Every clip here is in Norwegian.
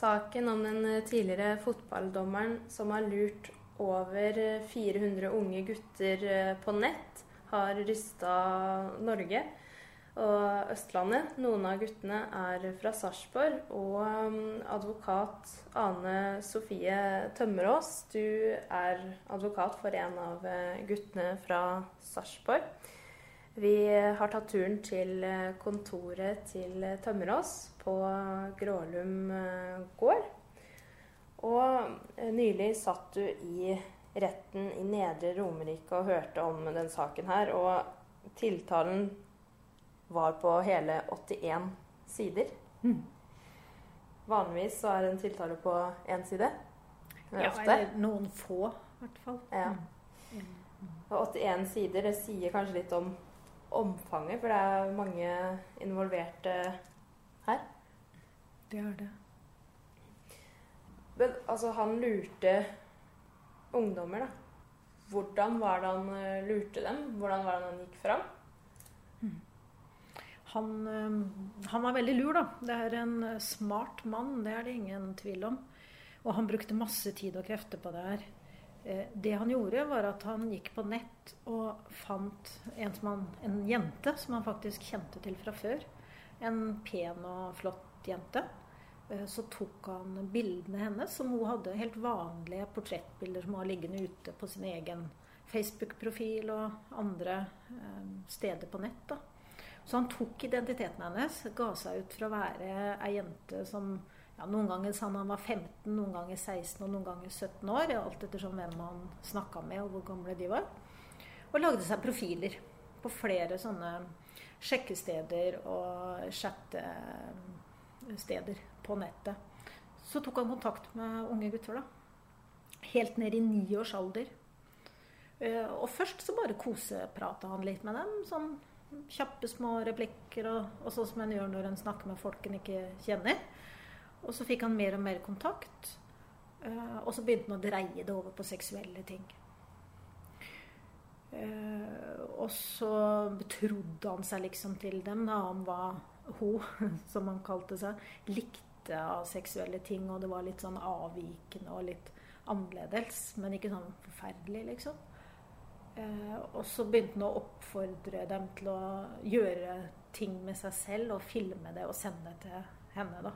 Saken om den eh, tidligere fotballdommeren som har lurt over eh, 400 unge gutter eh, på nett, har rysta Norge og Østlandet. Noen av guttene er fra Sarpsborg. Og mm, advokat Ane Sofie Tømmerås, du er advokat for en av eh, guttene fra Sarpsborg. Vi har tatt turen til eh, kontoret til eh, Tømmerås på Grålum eh, gård. Og nylig satt du i retten i Nedre Romerike og hørte om den saken her. Og tiltalen var på hele 81 sider. Vanligvis så er en tiltale på én side. Ja, eller noen få, i hvert fall. Ja. Og 81 sider, det sier kanskje litt om omfanget, for det er mange involverte her. Det er det. Men altså, han lurte ungdommer, da. Hvordan var det han eh, lurte dem? Hvordan var det han gikk fram? Han, eh, han var veldig lur, da. Det er en eh, smart mann, det er det ingen tvil om. Og han brukte masse tid og krefter på det her. Eh, Det han gjorde, var at han gikk på nett og fant en, han, en jente som han faktisk kjente til fra før. En pen og flott jente. Eh, Så tok han bildene hennes, som hun hadde helt vanlige portrettbilder som var liggende ute på sin egen Facebook-profil og andre eh, steder på nett. da. Så han tok identiteten hennes, ga seg ut for å være ei jente som ja, Noen ganger sa han han var 15, noen ganger 16 og noen ganger 17 år. Alt ettersom hvem han snakka med og hvor gamle de var. Og lagde seg profiler på flere sånne sjekkesteder og chattesteder på nettet. Så tok han kontakt med unge gutter, da. Helt ned i ni års alder. Eh, Og først så bare koseprata han litt med dem. Sånn kjappe, små replikker, og, og sånn som en gjør når en snakker med folk en ikke kjenner. Og så fikk han mer og mer kontakt. eh, Og så begynte han å dreie det over på seksuelle ting. Eh, Og så betrodde han seg liksom til dem da, om hva hun, som han kalte seg, likte av seksuelle ting. Og det var litt sånn avvikende og litt annerledes, men ikke sånn forferdelig, liksom. Eh, og så begynte han å oppfordre dem til å gjøre ting med seg selv og filme det og sende det til henne. da.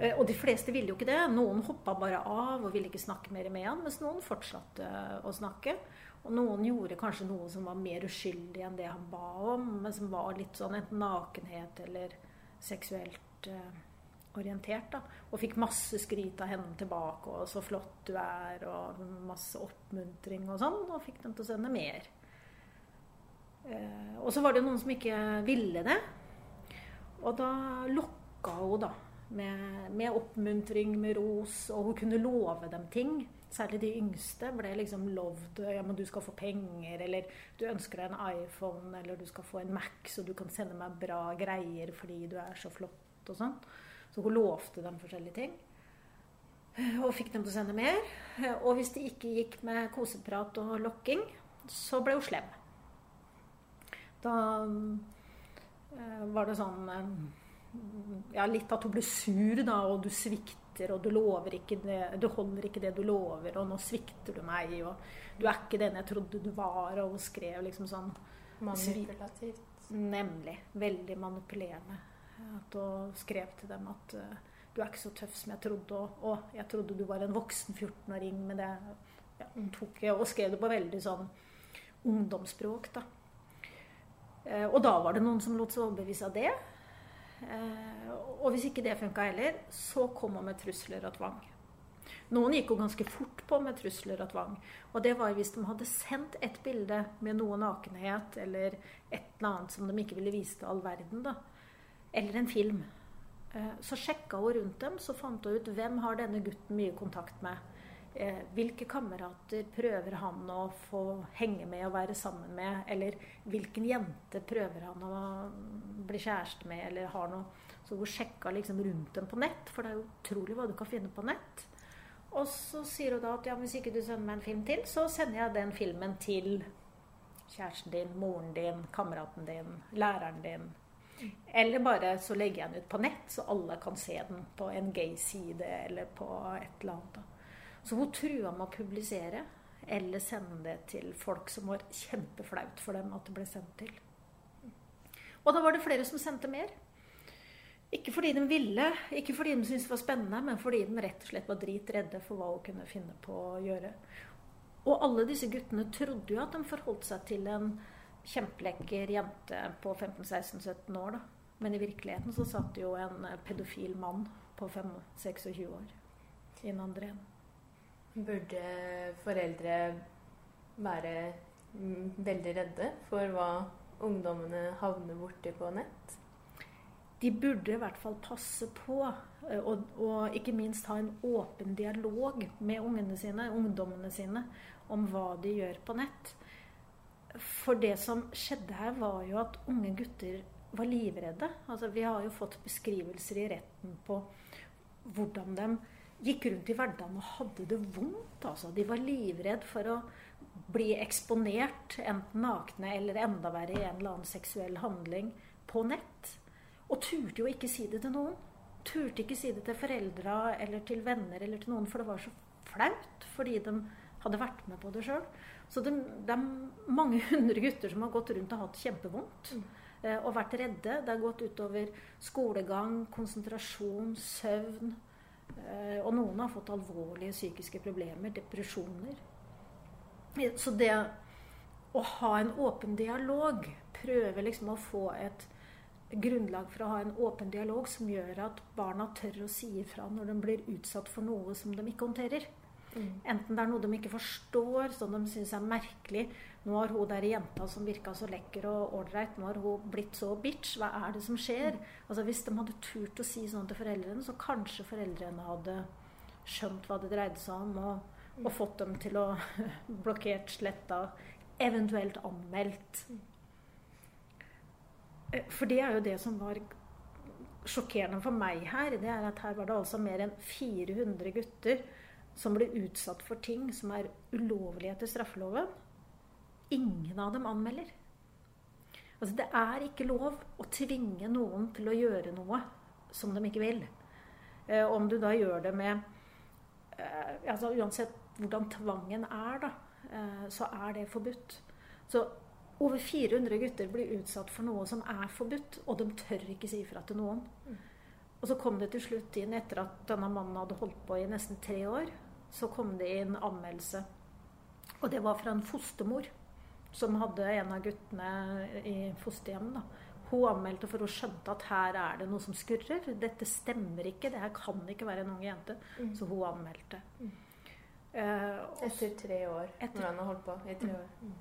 Eh, og de fleste ville jo ikke det. Noen hoppa bare av og ville ikke snakke mer med han, mens noen fortsatte å snakke. Og noen gjorde kanskje noe som var mer uskyldig enn det han ba om, men som var litt sånn enten nakenhet eller seksuelt eh, orientert. da. Og fikk masse skryt av henne tilbake, og 'så flott du er', og masse oppmuntring og sånn. Og fikk dem til å sende mer. Eh, og så var det noen som ikke ville det. Og da lokka hun, da. Med, med oppmuntring, med ros, og hun kunne love dem ting. Særlig de yngste ble liksom lovd ja, men du skal få penger, eller du ønsker deg en iPhone, eller du skal få en Mac, så du kan sende meg bra greier fordi du er så flott og sånn. Så hun lovte dem forskjellige ting. Og fikk dem til å sende mer. Og hvis det ikke gikk med koseprat og lokking, så ble hun slem. Da eh, var det sånn eh, Ja, litt at hun ble sur, da, og du svikter, og du lover ikke det Du holder ikke det du lover, og nå svikter du meg, og du er ikke den jeg trodde du var, og hun skrev liksom sånn Manipulativt. Nemlig. Veldig manipulerende. At hun skrev til dem at eh, du er ikke så tøff som jeg trodde, og, og jeg trodde du var en voksen 14-åring, men det ja, hun tok Og skrev det på veldig sånn ungdomsspråk, da. Eh, og da var det noen som lot seg overbevise av det. Eh, og hvis ikke det funka heller, så kom hun med trusler og tvang. Noen gikk jo ganske fort på med trusler og tvang. Og det var hvis de hadde sendt et bilde med noe nakenhet eller et eller annet som de ikke ville vise til all verden. da. Eller en film. Eh, så sjekka hun rundt dem, så fant hun ut hvem har denne gutten mye kontakt med. Eh, hvilke kamerater prøver han å få henge med og være sammen med? Eller hvilken jente prøver han å bli kjæreste med, eller har noe Så hun sjekka liksom rundt dem på nett, for det er jo utrolig hva du kan finne på nett. Og så sier hun da at ja, hvis ikke du sender meg en film til, så sender jeg den filmen til kjæresten din, moren din, kameraten din, læreren din. Eller bare så legger jeg den ut på nett, så alle kan se den på en gay-side eller på et eller annet. Så hun trua med å publisere eller sende det til folk som var kjempeflaut for dem at det ble sendt til. Og da var det flere som sendte mer. Ikke fordi de ville, ikke fordi de syntes det var spennende, men fordi de rett og slett var dritredde for hva hun kunne finne på å gjøre. Og alle disse guttene trodde jo at de forholdt seg til en kjempelekker jente på 15-16-17 år. da. Men i virkeligheten så satt jo en pedofil mann på 5-26 år i andre enden. Burde foreldre være veldig redde for hva ungdommene havner borti på nett? De burde i hvert fall passe på, eh, og, og ikke minst ha en åpen dialog med ungene sine, ungdommene sine om hva de gjør på nett. For det som skjedde her, var jo at unge gutter var livredde. Altså, vi har jo fått beskrivelser i retten på hvordan de gikk rundt i hverdagen og hadde det vondt. Altså. De var livredd for å bli eksponert, enten nakne eller enda verre i en eller annen seksuell handling, på nett. Og turte jo ikke si det til noen. Turte ikke si det til foreldra eller til venner eller til noen, for det var så flaut fordi de hadde vært med på det sjøl. Så det, det, er mange hundre gutter som har gått rundt og hatt kjempevondt. Mm. Eh, og vært redde. Det har gått utover skolegang, konsentrasjon, søvn. Eh, og noen har fått alvorlige psykiske problemer, depresjoner. Eh, så det å ha en åpen dialog, prøve liksom å få et grunnlag for å ha en åpen dialog som gjør at barna tør å si ifra når de blir utsatt for noe som de ikke håndterer. Mm. Enten det er noe de ikke forstår, som de syns er merkelig. Nå har hun der jenta som virka så lekker og ålreit, nå har hun blitt så bitch. Hva er det som skjer? Mm. Altså Hvis de hadde turt å si sånn til foreldrene, så kanskje foreldrene hadde skjønt hva det dreide seg om, og, og mm. fått dem til å blokkert, sletta, eventuelt anmeldt. Eh, for det er jo det som var sjokkerende for meg her. Det er at her var det altså mer enn 400 gutter som blir utsatt for ting som er ulovlige etter straffeloven, ingen av dem anmelder. Altså, det er ikke lov å tvinge noen til å gjøre noe som de ikke vil. Eh, om du da gjør det med eh, altså Uansett hvordan tvangen er, da, eh, så er det forbudt. Så over 400 gutter blir utsatt for noe som er forbudt, og de tør ikke si ifra til noen. Mm. Og så kom det til slutt inn, etter at denne mannen hadde holdt på i nesten tre år, så kom det inn anmeldelse. Og det var fra en fostermor som hadde en av guttene i fosterhjem. Hun anmeldte for hun skjønte at her er det noe som skurrer. Dette stemmer ikke. Det her kan ikke være en ung jente. Mm. Så hun anmeldte. Mm. Uh, etter tre år, etter, når han har holdt på i tre år. Mm.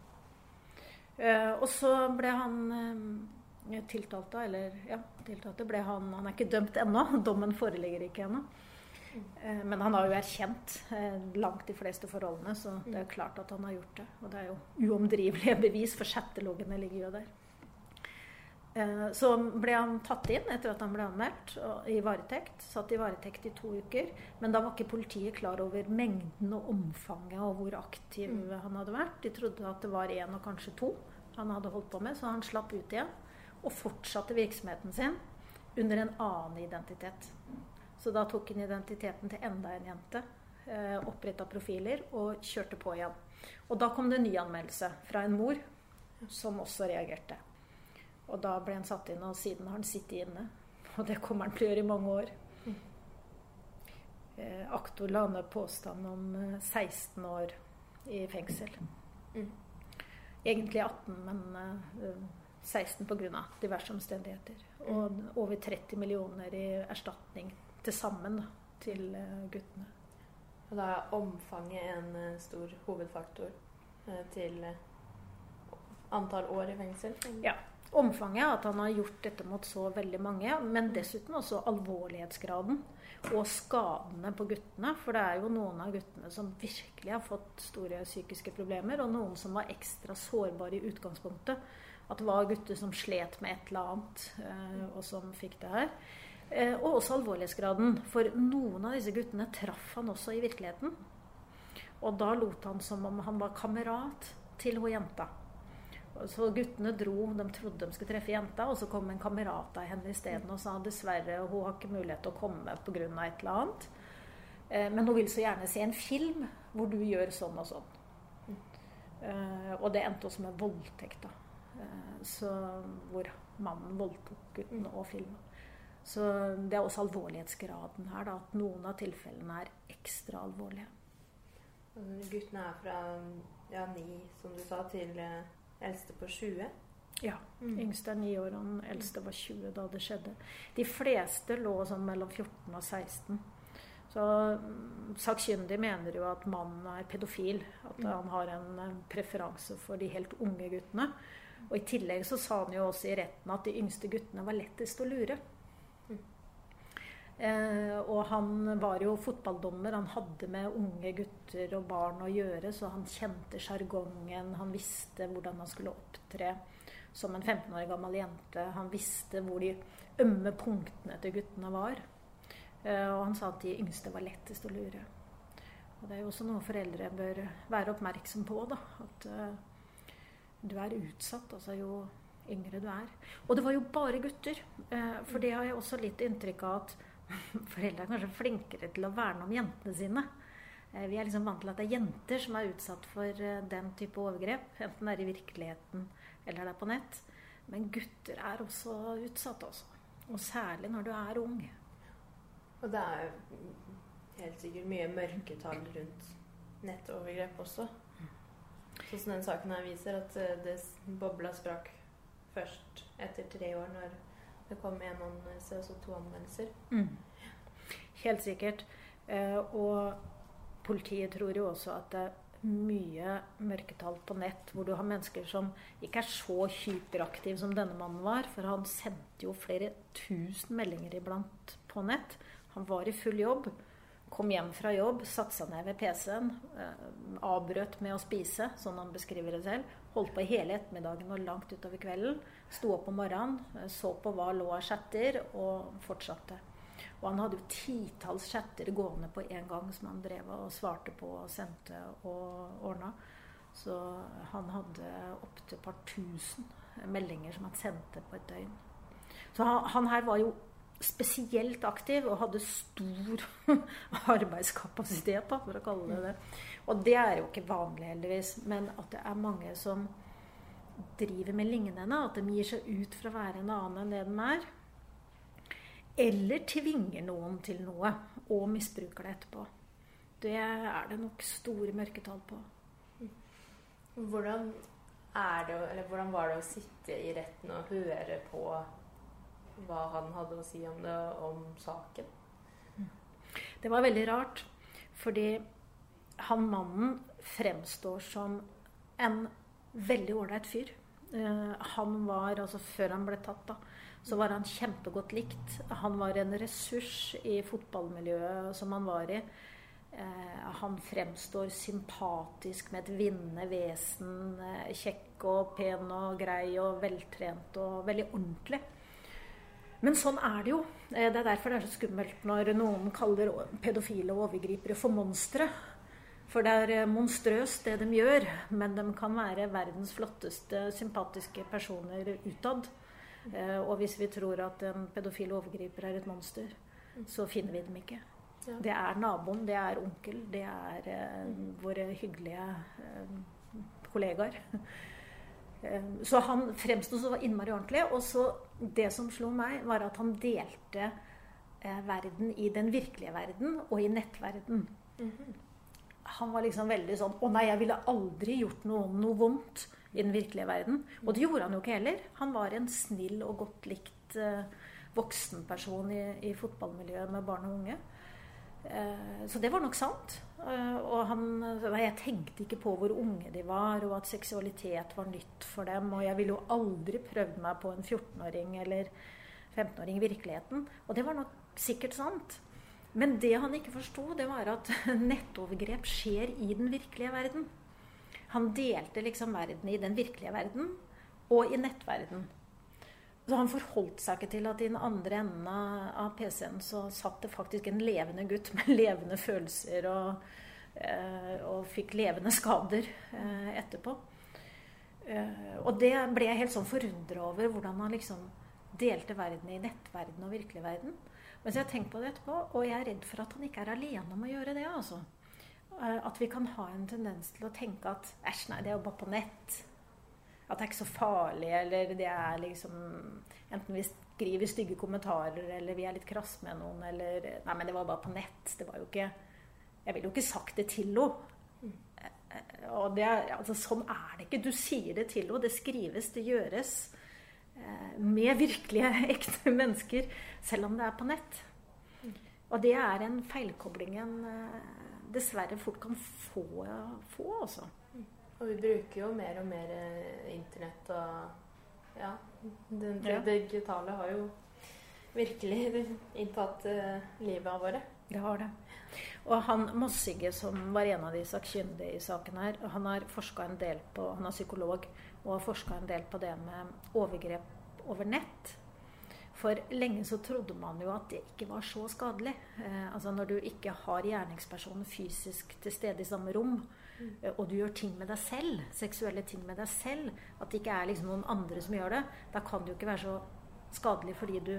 Uh, og så ble han uh, tiltalt, eller ja, tiltalte ble han Han er ikke dømt ennå. Dommen foreligger ikke ennå. Eh, men han har jo erkjent eh, langt de fleste forholdene, så det er klart at han har gjort det. Og det er jo uomdrivelige bevis, for chatteloggene ligger jo der. Eh, så ble han tatt inn etter at han ble anmeldt, i varetekt. Satt i varetekt i to uker. Men da var ikke politiet klar over mengden og omfanget og hvor aktiv mm. han hadde vært. De trodde at det var én og kanskje to han hadde holdt på med, så han slapp ut igjen. Og fortsatte virksomheten sin under en annen identitet. Så da tok han identiteten til enda en jente, eh, oppretta profiler og kjørte på igjen. Og da kom det en ny anmeldelse fra en mor som også reagerte. Og da ble han satt inn, og siden har han sittet inne. Og det kommer han til å gjøre i mange år. Eh, aktor la ned påstand om 16 eh, år i fengsel. Mm. Egentlig 18, men 16 pga. diverse omstendigheter. Og over 30 millioner i erstatning til sammen da, til eh, guttene. Og da er omfanget en eh, stor hovedfaktor eh, til antall år i fengsel? Ja. omfanget, at han har gjort dette mot så veldig mange. Men dessuten også alvorlighetsgraden og skadene på guttene. For det er jo noen av guttene som virkelig har fått store psykiske problemer, og noen som var ekstra sårbare i utgangspunktet. At det var gutter som slet med et eller annet, og som fikk det her. Eh, og også alvorlighetsgraden. For noen av disse guttene traff han også i virkeligheten. Og da lot han som om han var kamerat til hun jenta. Så guttene dro, de trodde de skulle treffe jenta, og så kom en kamerat av henne isteden og sa dessverre hun har ikke mulighet til å komme pga. et eller annet. Eh, men hun vil så gjerne se en film hvor du gjør sånn og sånn. Eh, og det endte også med voldtekt, da. Så, hvor mannen voldtok gutten og filma. Så det er også alvorlighetsgraden her, da. At noen av tilfellene er ekstra alvorlige. Guttene er fra ja, ni, som du sa, til Eldste på 20? Ja. Mm. Yngste er 9 år, og den eldste var 20 da det skjedde. De fleste lå sånn mellom 14 og 16. Så mm, sakkyndig mener jo at mannen er pedofil. At mm. han har en preferanse for de helt unge guttene. Og i tillegg så sa han jo også i retten at de yngste guttene var lettest å lure. Eh, og han var jo fotballdommer. Han hadde med unge gutter og barn å gjøre, så han kjente sjargongen. Han visste hvordan han skulle opptre som en 15 år gammel jente. Han visste hvor de ømme punktene til guttene var. Eh, og han sa at de yngste var lettest å lure. Og det er jo også noe foreldre bør være oppmerksom på. da, At uh, du er utsatt altså jo yngre du er. Og det var jo bare gutter. For det har jeg også litt inntrykk av at foreldre er kanskje flinkere til å verne om jentene sine. Eh, vi er liksom vant til at det er jenter som er utsatt for eh, den type overgrep. Enten det er i virkeligheten eller det er på nett. Men gutter er også utsatt, også. Og særlig når du er ung. Og det er helt sikkert mye mørketall rundt nettovergrep også. Sånn som den saken her viser, at eh, det bobla sprakk først etter tre år, når det kom en noen to anmeldelser. Mm. Helt sikkert. Eh, og politiet tror jo også at det er mye mørketall på nett, hvor du har mennesker som ikke er så hyperaktive som denne mannen var. For han sendte jo flere tusen meldinger iblant på nett. Han var i full jobb. Kom hjem fra jobb, satte seg ned ved PC-en, eh, avbrøt med å spise, sånn han beskriver det selv. Holdt på hele ettermiddagen og langt utover kvelden. Sto opp om morgenen, eh, så på hva lå av chatter, og fortsatte. Og han hadde jo titalls chatter gående på en gang som han drev og svarte på og sendte og ordna. Så han hadde opptil par tusen meldinger som han sendte på et døgn. Så han, han her var jo spesielt aktiv og hadde stor arbeidskapasitet, da, for å kalle det det. Og det er jo ikke vanlig, heldigvis. Men at det er mange som driver med lignende. At de gir seg ut for å være en annen enn det de er. Eller tvinger noen til noe og misbruker det etterpå. Det er det nok store mørketall på. Hvordan, det, hvordan var det å sitte i retten og høre på hva han hadde å si om det, om saken? Det var veldig rart. Fordi han mannen fremstår som en veldig ålreit fyr. Uh, han var, altså Før han ble tatt, da, så var han kjempegodt likt. Han var en ressurs i fotballmiljøet som han var i. Uh, han fremstår sympatisk med et vinnende vesen. Uh, kjekk og pen og grei og veltrent og veldig ordentlig. Men sånn er det jo. Det er derfor det er så skummelt når noen kaller pedofile og overgripere for monstre. For det er eh, monstrøst det de gjør, men de kan være verdens flotteste, sympatiske personer utad. Eh, og hvis vi tror at en pedofil overgriper er et monster, så finner vi dem ikke. Det er naboen, det er onkel, det er eh, våre hyggelige eh, kollegaer. Så han fremsto så innmari ordentlig. Og så det som slo meg, var at han delte eh, verden i den virkelige verden og i nettverden. Mm -hmm han var liksom veldig sånn Å nei, jeg ville aldri gjort noe, noe vondt i den virkelige verden. Og det gjorde han jo ikke heller. Han var en snill og godt likt uh, voksenperson i, i, fotballmiljøet med barn og unge. Eh, så det var nok sant. Eh, og han, jeg tenkte ikke på hvor unge de var, og at seksualitet var nytt for dem. Og jeg ville jo aldri prøvd meg på en 14-åring eller 15-åring i virkeligheten. Og det var nok sikkert sant. Men det han ikke forsto, det var at nettovergrep skjer i den virkelige verden. Han delte liksom verden i den virkelige verden og i nettverden. Så han forholdt seg ikke til at i den andre enden av PC-en så satt det faktisk en levende gutt med levende følelser og, eh, og fikk levende skader eh, etterpå. Eh, og det ble jeg helt sånn forundra over, hvordan han liksom delte verden i nettverden og virkelig verden. Men så har jeg tenkt på det etterpå, og jeg er redd for at han ikke er alene om å gjøre det. altså. At vi kan ha en tendens til å tenke at æsj, nei, det er jo bare på nett. At det er ikke så farlig, eller det er liksom Enten vi skriver stygge kommentarer, eller vi er litt krass med noen, eller Nei, men det var bare på nett. Det var jo ikke Jeg ville jo ikke sagt det til henne. Og det, altså, sånn er det ikke. Du sier det til henne. Det skrives, det gjøres. Eh, med virkelige, ekte mennesker. Selv om det er på nett. Og det er en feilkobling en eh, dessverre fort kan få, få også. Og vi bruker jo mer og mer eh, internett og ja, det, det digitale har jo virkelig inntatt livet av våre. Det har det. Og han Mossige, som var en av de sakkyndige i saken her, han har forska en del på Han er psykolog og har forska en del på det med overgrep over nett. For lenge så trodde man jo at det ikke var så skadelig. Eh, altså Når du ikke har gjerningspersonen fysisk til stede i samme rom, mm. og du gjør ting med deg selv, seksuelle ting med deg selv, at det ikke er liksom noen andre som gjør det, da kan det jo ikke være så skadelig fordi du,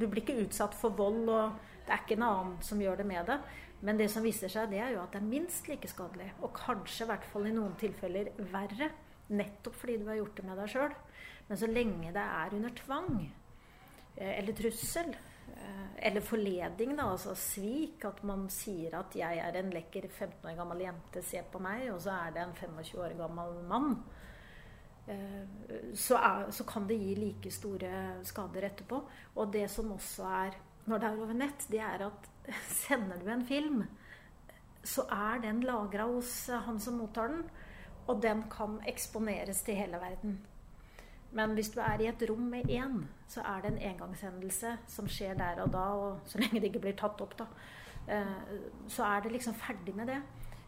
du blir ikke utsatt for vold, og det er ikke en annen som gjør det med deg. Men det som viser seg, det er jo at det er minst like skadelig, og kanskje i hvert fall i noen tilfeller verre. Nettopp fordi du har gjort det med deg sjøl. Men så lenge det er under tvang eh, eller trussel, Eh, eller forleding, da, altså svik. At man sier at 'jeg er en lekker 15 år gammel jente, se på meg', og så er det en 25 år gammel mann. Eh, så, er, så, kan det gi like store skader etterpå. Og det som også er når det er over nett, det er at sender du en film, så er den lagra hos han som mottar den. Og den kan eksponeres til hele verden. Men hvis du er i et rom med én, så er det en engangshendelse som skjer der og da, og så lenge det ikke blir tatt opp, da, eh, så er det liksom ferdig med det.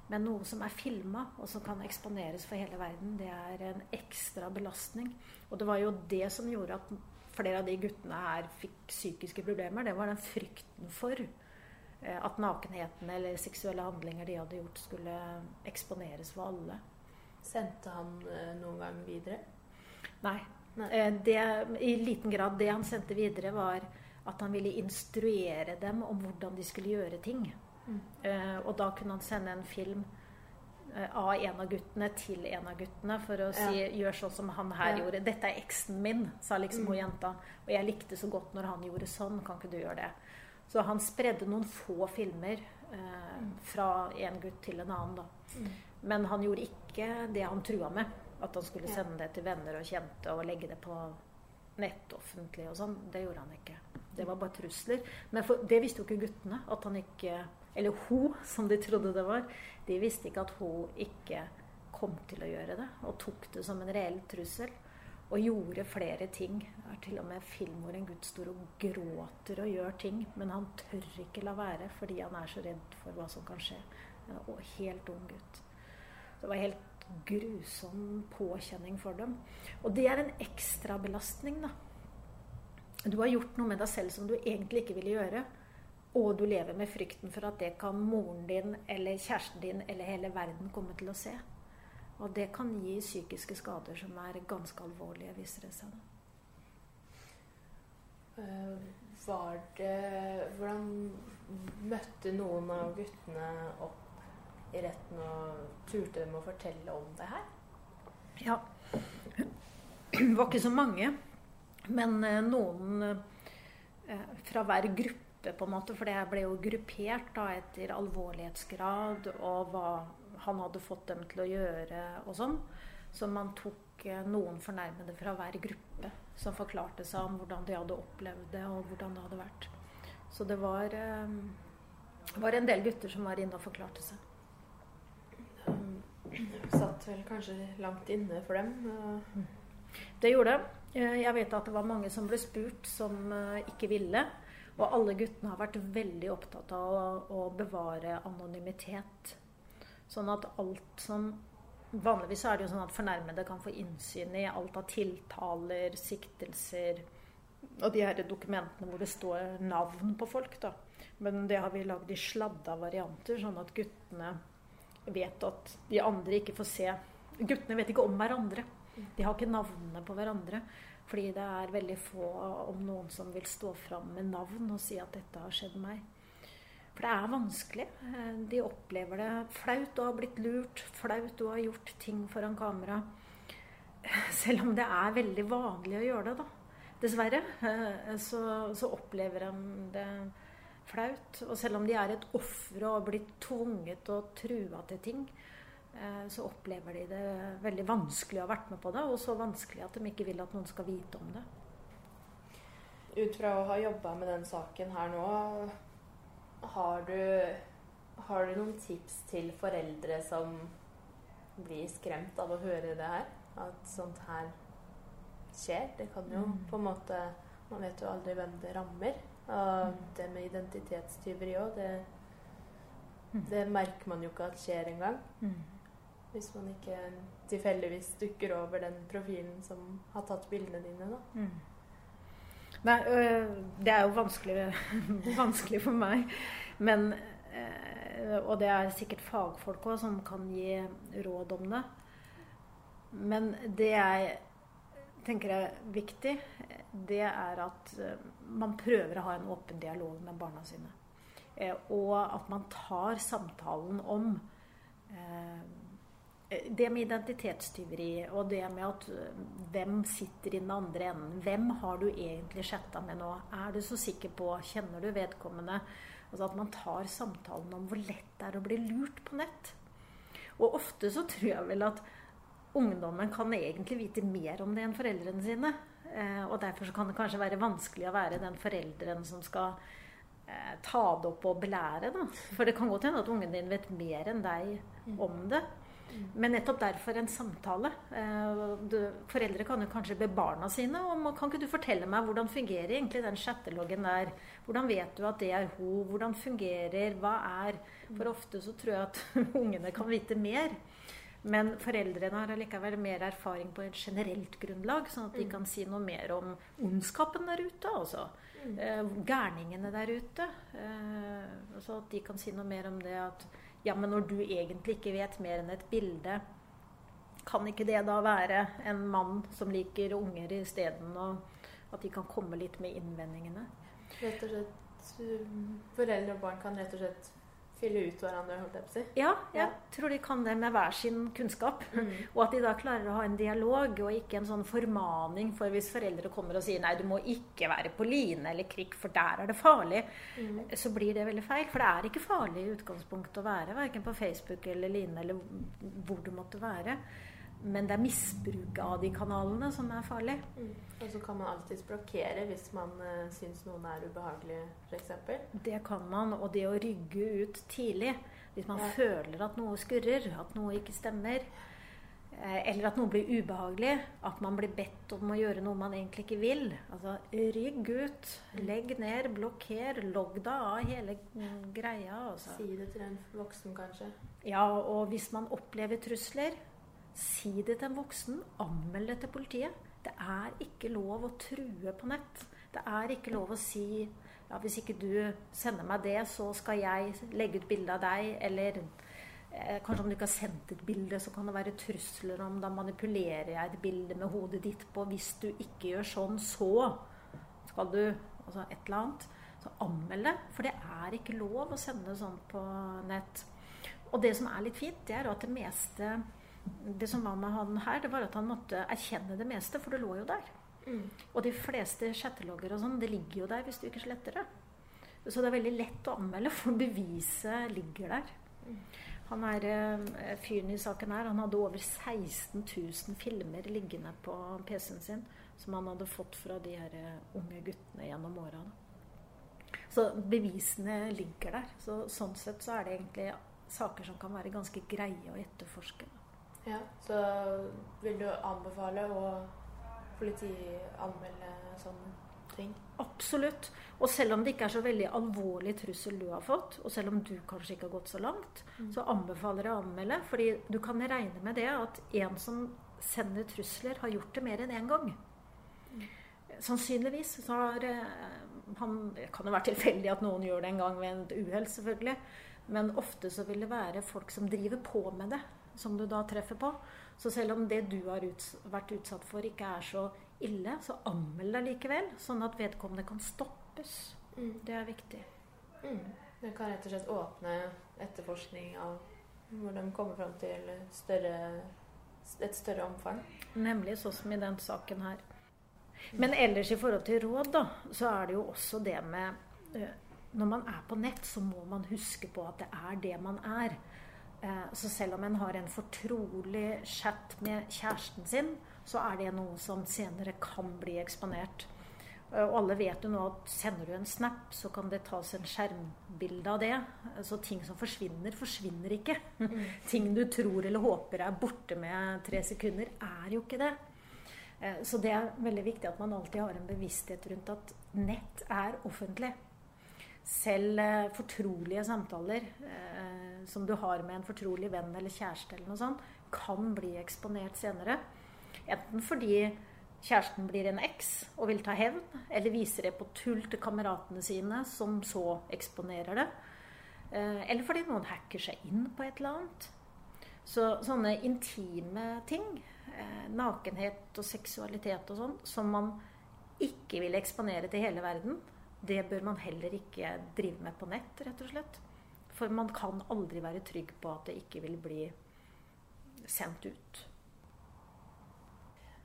Men noe som er filma, og som kan eksponeres for hele verden, det er en ekstra belastning. Og det var jo det som gjorde at flere av de guttene her fikk psykiske problemer. Det var den frykten for eh, at nakenheten eller seksuelle handlinger de hadde gjort, skulle eksponeres for alle. Sendte han eh, noen gang videre? Nei. Nei. det, I liten grad det han sendte videre, var at han ville instruere dem om hvordan de skulle gjøre ting. Mm. Uh, og da kunne han sende en film av en av guttene til en av guttene for å ja. si 'gjør sånn som han her ja. gjorde'. 'Dette er eksen min', sa liksom mm. hun jenta. Og jeg likte så godt når han gjorde sånn. Kan ikke du gjøre det? Så han spredde noen få filmer uh, mm. fra en gutt til en annen. da. Mm. Men han gjorde ikke det han trua med. At han skulle sende det til venner og kjente og legge det på nett offentlig og sånn. Det gjorde han ikke. Det var bare trusler. Men for, det visste jo ikke guttene. At han ikke Eller hun, som de trodde det var. De visste ikke at hun ikke kom til å gjøre det. Og tok det som en reell trussel. Og gjorde flere ting. Det er til og med film hvor en gutt står og gråter og gjør ting. Men han tør ikke la være fordi han er så redd for hva som kan skje. En helt ung gutt. Det var helt grusom påkjenning for dem. Og det er en ekstra belastning, da. Du har gjort noe med deg selv som du egentlig ikke ville gjøre. Og du lever med frykten for at det kan moren din eller kjæresten din eller hele verden komme til å se. Og det kan gi psykiske skader som er ganske alvorlige, viser det seg. Uh, var det Hvordan møtte noen av guttene opp i retten og turte dem å fortelle om det her? Ja. Det var ikke så mange. Men eh, noen eh, fra hver gruppe, på en måte. For jeg ble jo gruppert da, etter alvorlighetsgrad og hva han hadde fått dem til å gjøre og sånn. Så man tok eh, noen fornærmede fra hver gruppe som forklarte seg om hvordan de hadde opplevd det, og hvordan det hadde vært. Så det var var en del gutter som var inne og forklarte seg. Satt vel kanskje langt inne for dem. Det gjorde det. Eh, Jeg vet at det var mange som ble spurt som eh, ikke ville. Og alle guttene har vært veldig opptatt av å, bevare anonymitet. Sånn at alt som Vanligvis er det jo sånn at fornærmede kan få innsyn i alt av tiltaler, siktelser og de her dokumentene hvor det står navn på folk. da. Men det har vi lagd i sladda varianter, sånn at guttene vet at de andre ikke får se Guttene vet ikke om hverandre. De har ikke navnene på hverandre. Fordi det er veldig få om noen som vil stå fram med navn og si at dette har skjedd meg. For det er vanskelig. Eh, De opplever det flaut å ha blitt lurt, flaut å ha gjort ting foran kamera. Selv om det er veldig vanlig å gjøre det, da. Dessverre. eh, Så, så opplever de det flaut. Og selv om de er et offer og har blitt tvunget og trua til ting, eh, så opplever de det veldig vanskelig å ha vært med på det, og så vanskelig at de ikke vil at noen skal vite om det. Ut fra å ha jobba med den saken her nå, har du, har du noen tips til foreldre som blir skremt av å høre det her? At sånt her skjer? Det kan jo på en måte Man vet jo aldri hvem det rammer. Og det med identitetstyveri òg, det, det merker man jo ikke at skjer engang. Hvis man ikke tilfeldigvis dukker over den profilen som har tatt bildene dine, da. Nei, øh, det er jo vanskelig, vanskelig for meg. Men øh, Og det er sikkert fagfolk òg som kan gi råd om det. Men det jeg tenker er viktig, det er at øh, man prøver å ha en åpen dialog med barna sine. Eh, Og at man tar samtalen om eh, det med identitetstyveri og det med at hvem sitter i den andre enden? Hvem har du egentlig chatta med nå? Er du så sikker på? Kjenner du vedkommende? Altså At man tar samtalen om hvor lett det er å bli lurt på nett. Og ofte så tror jeg vel at ungdommen kan egentlig vite mer om det enn foreldrene sine. Eh, og derfor så kan det kanskje være vanskelig å være den forelderen som skal eh, ta det opp og belære. Da. For det kan godt hende at ungen din vet mer enn deg om det. Men nettopp derfor en samtale. Eh, du, foreldre kan jo kanskje be barna sine om Kan ikke du fortelle meg hvordan fungerer egentlig den chatteloggen der? Hvordan vet du at det er hun? Hvordan fungerer? Hva er For ofte så tror jeg at ungene kan vite mer. Men foreldrene har allikevel mer erfaring på et generelt grunnlag, sånn at de kan si noe mer om ondskapen der ute. altså. Eh, gærningene der ute. Eh, altså at de kan si noe mer om det at ja, men når du egentlig ikke vet mer enn et bilde, kan ikke det da være en mann som liker unger isteden, og at de kan komme litt med innvendingene? Rett og slett um, Foreldre og barn kan rett og slett fylle ut hverandre, holdt jeg på å si. Ja, jeg tror de kan det med hver sin kunnskap. Mm. Og at de da klarer å ha en dialog, og ikke en sånn formaning. For hvis foreldre kommer og sier nei, du må ikke være på line eller krik for der er det farlig, Mm. så blir det veldig feil. For det er ikke farlig i utgangspunktet å være, verken på Facebook eller line eller hvor du måtte være. Men det er misbruket av de kanalene som er farlig. Mm. Og så kan man alltids blokkere hvis man uh, syns noen er ubehagelig, f.eks. Det kan man. Og det å rygge ut tidlig, hvis man Ja. føler at noe skurrer, at noe ikke stemmer, eh, eller at noe blir ubehagelig, at man blir bedt om å gjøre noe man egentlig ikke vil. Altså rygg ut, legg ned, blokker, logg deg av hele mm, greia. Altså. Si det til en voksen, kanskje. Ja, og hvis man opplever trusler, si det til en voksen. Anmeld det til politiet. Det er ikke lov å true på nett. Det er ikke lov å si ja, hvis ikke du sender meg det, så skal jeg legge ut bilde av deg. Eller eh, kanskje om du ikke har sendt et bilde, så kan det være trusler om da manipulerer jeg et bilde med hodet ditt på. Hvis du ikke gjør sånn, så skal du Altså et eller annet. Så anmeld det. For det er ikke lov å sende sånn på nett. Og det som er litt fint, det er at det meste Det som var med han her, det var at han måtte erkjenne det meste, for det lå jo der. Og de fleste chattelogger og sånn, det ligger jo der hvis du ikke sletter det. Så det er veldig lett å anmelde, for beviset ligger der. Han er eh, fyren i saken her, han hadde over 16 000 filmer liggende på PC-en sin som han hadde fått fra de her eh, unge guttene gjennom åra. Så bevisene ligger der. Så, sånn sett så er det egentlig saker som kan være ganske greie å etterforske. Ja, Så vil du anbefale å politianmelde sånne ting? Absolutt. Og selv om det ikke er så veldig alvorlig trussel du har fått, og selv om du kanskje ikke har gått så langt, mm. så anbefaler jeg å anmelde. Fordi du kan regne med det at en som sender trusler, har gjort det mer enn én gang. Mm. Sannsynligvis så har eh, han Det kan jo være tilfeldig at noen gjør det en gang ved et uhell, selvfølgelig. Men ofte så vil det være folk som driver på med det, som du da treffer på. Så selv om det du har ut, vært utsatt for, ikke er så ille, så anmeld deg likevel. Sånn at vedkommende kan stoppes. Mm. Det er viktig. Mm. Det kan rett og slett åpne etterforskning av hvor de kommer fram til større, et større omfang. Nemlig sånn som i den saken her. Men ellers i forhold til råd, da, så er det jo også det med Når man er på nett, så må man huske på at det er det man er. Eh, så selv om en har en fortrolig chat med kjæresten sin, så er det noe som senere kan bli eksponert. Eh, og alle vet jo nå at sender du en snap, så kan det tas en skjermbilde av det. Så ting som forsvinner, forsvinner ikke. Mm. ting du tror eller håper er borte med tre sekunder, er jo ikke det. Eh, så det er veldig viktig at man alltid har en bevissthet rundt at nett er offentlig. Selv fortrolige samtaler som du har med en fortrolig venn eller kjæreste, eller noe sånt, kan bli eksponert senere. Enten fordi kjæresten blir en eks og vil ta hevn, eller viser det på tull til kameratene sine, som så eksponerer det. Eh, eller fordi noen hacker seg inn på et eller annet. Så sånne intime ting, eh, nakenhet og seksualitet og sånn, som man ikke vil eksponere til hele verden, det bør man heller ikke drive med på nett, rett og slett. For man kan aldri være trygg på at det ikke vil bli sendt ut.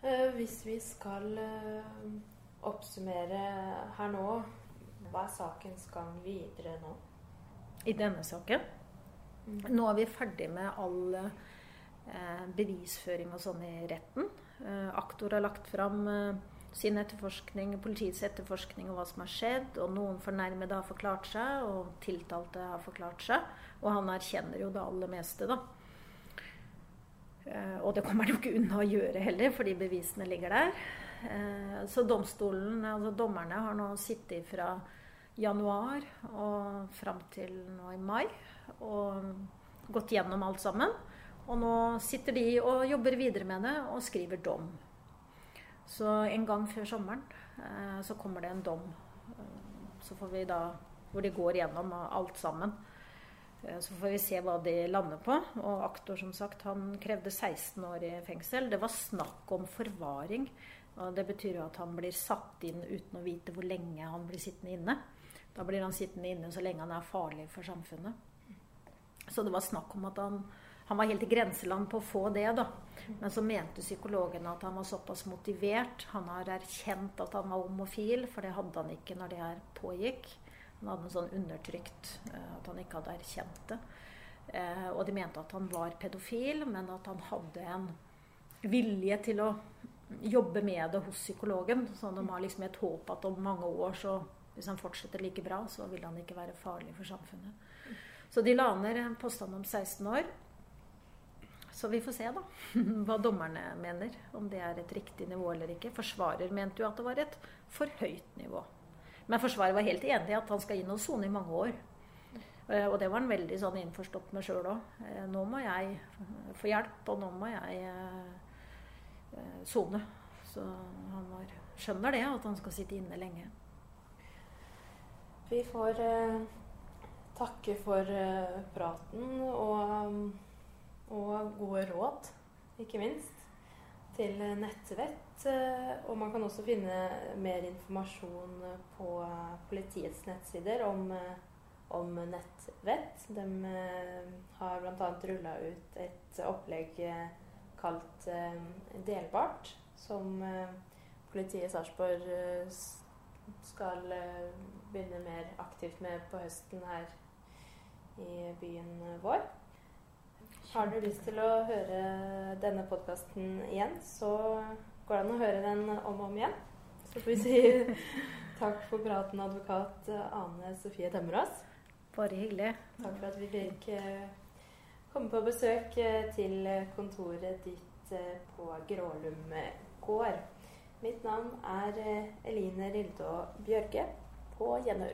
Eh, hvis vi skal eh, oppsummere her nå, hva er sakens gang videre nå? I denne saken? Mm. Nå er vi ferdig med all eh, bevisføring og sånn i retten. Aktor har lagt fram sin etterforskning, politiets etterforskning og hva som har skjedd. Og noen fornærmede har forklart seg, og tiltalte har forklart seg. Og han erkjenner jo det aller meste, da. Eh, og det kommer han jo ikke unna å gjøre heller, fordi bevisene ligger der. Eh, så domstolen, altså dommerne, har nå sittet fra januar og fram til nå i mai og gått gjennom alt sammen. Og nå sitter de og jobber videre med det og skriver dom. Så en gang før sommeren eh, så kommer det en dom. Eh, så får vi da Hvor de går gjennom alt sammen. Eh, så får vi se hva de lander på. Og aktor, som sagt, han krevde 16 år i fengsel. Det var snakk om forvaring. Og det betyr jo at han blir satt inn uten å vite hvor lenge han blir sittende inne. Da blir han sittende inne så lenge han er farlig for samfunnet. Så det var snakk om at han han var helt i grenseland på å få det, da. Men så mente psykologen at han var såpass motivert. Han har erkjent at han var homofil, for det hadde han ikke når det her pågikk. Han hadde en sånn undertrykt eh, at han ikke hadde erkjent det. Eh, og de mente at han var pedofil, men at han hadde en vilje til å jobbe med det hos psykologen. Så de har liksom et håp at om mange år, så hvis han fortsetter like bra, så vil han ikke være farlig for samfunnet. Så de la ned påstand om 16 år. Så vi får se da, hva dommerne mener. Om det er et riktig nivå eller ikke. Forsvarer mente jo at det var et for høyt nivå. Men forsvarer var helt enig i at han skal inn og sone i mange år. Eh, og det var han veldig sånn innforstått med sjøl òg. Eh, nå må jeg få hjelp, og nå må jeg eh, sone. Så han var, skjønner det, at han skal sitte inne lenge. Vi får eh, takke for eh, praten og og gode råd, ikke minst, til nettvett. Og man kan også finne mer informasjon på politiets nettsider om, om nettvett. De eh, har bl.a. rulla ut et opplegg kalt eh, Delbart, som eh, politiet i Sarpsborg skal begynne mer aktivt med på høsten her i byen vår. Har du lyst til å høre denne podkasten igjen, så går det an å høre den om og om igjen. Så får vi si takk for praten, advokat Ane Sofie Tømmerås. Bare hyggelig. Takk for at vi fikk eh, komme på besøk eh, til kontoret ditt eh, på Grålum gård. Mitt navn er Eline Rildå Bjørge på gjenhør.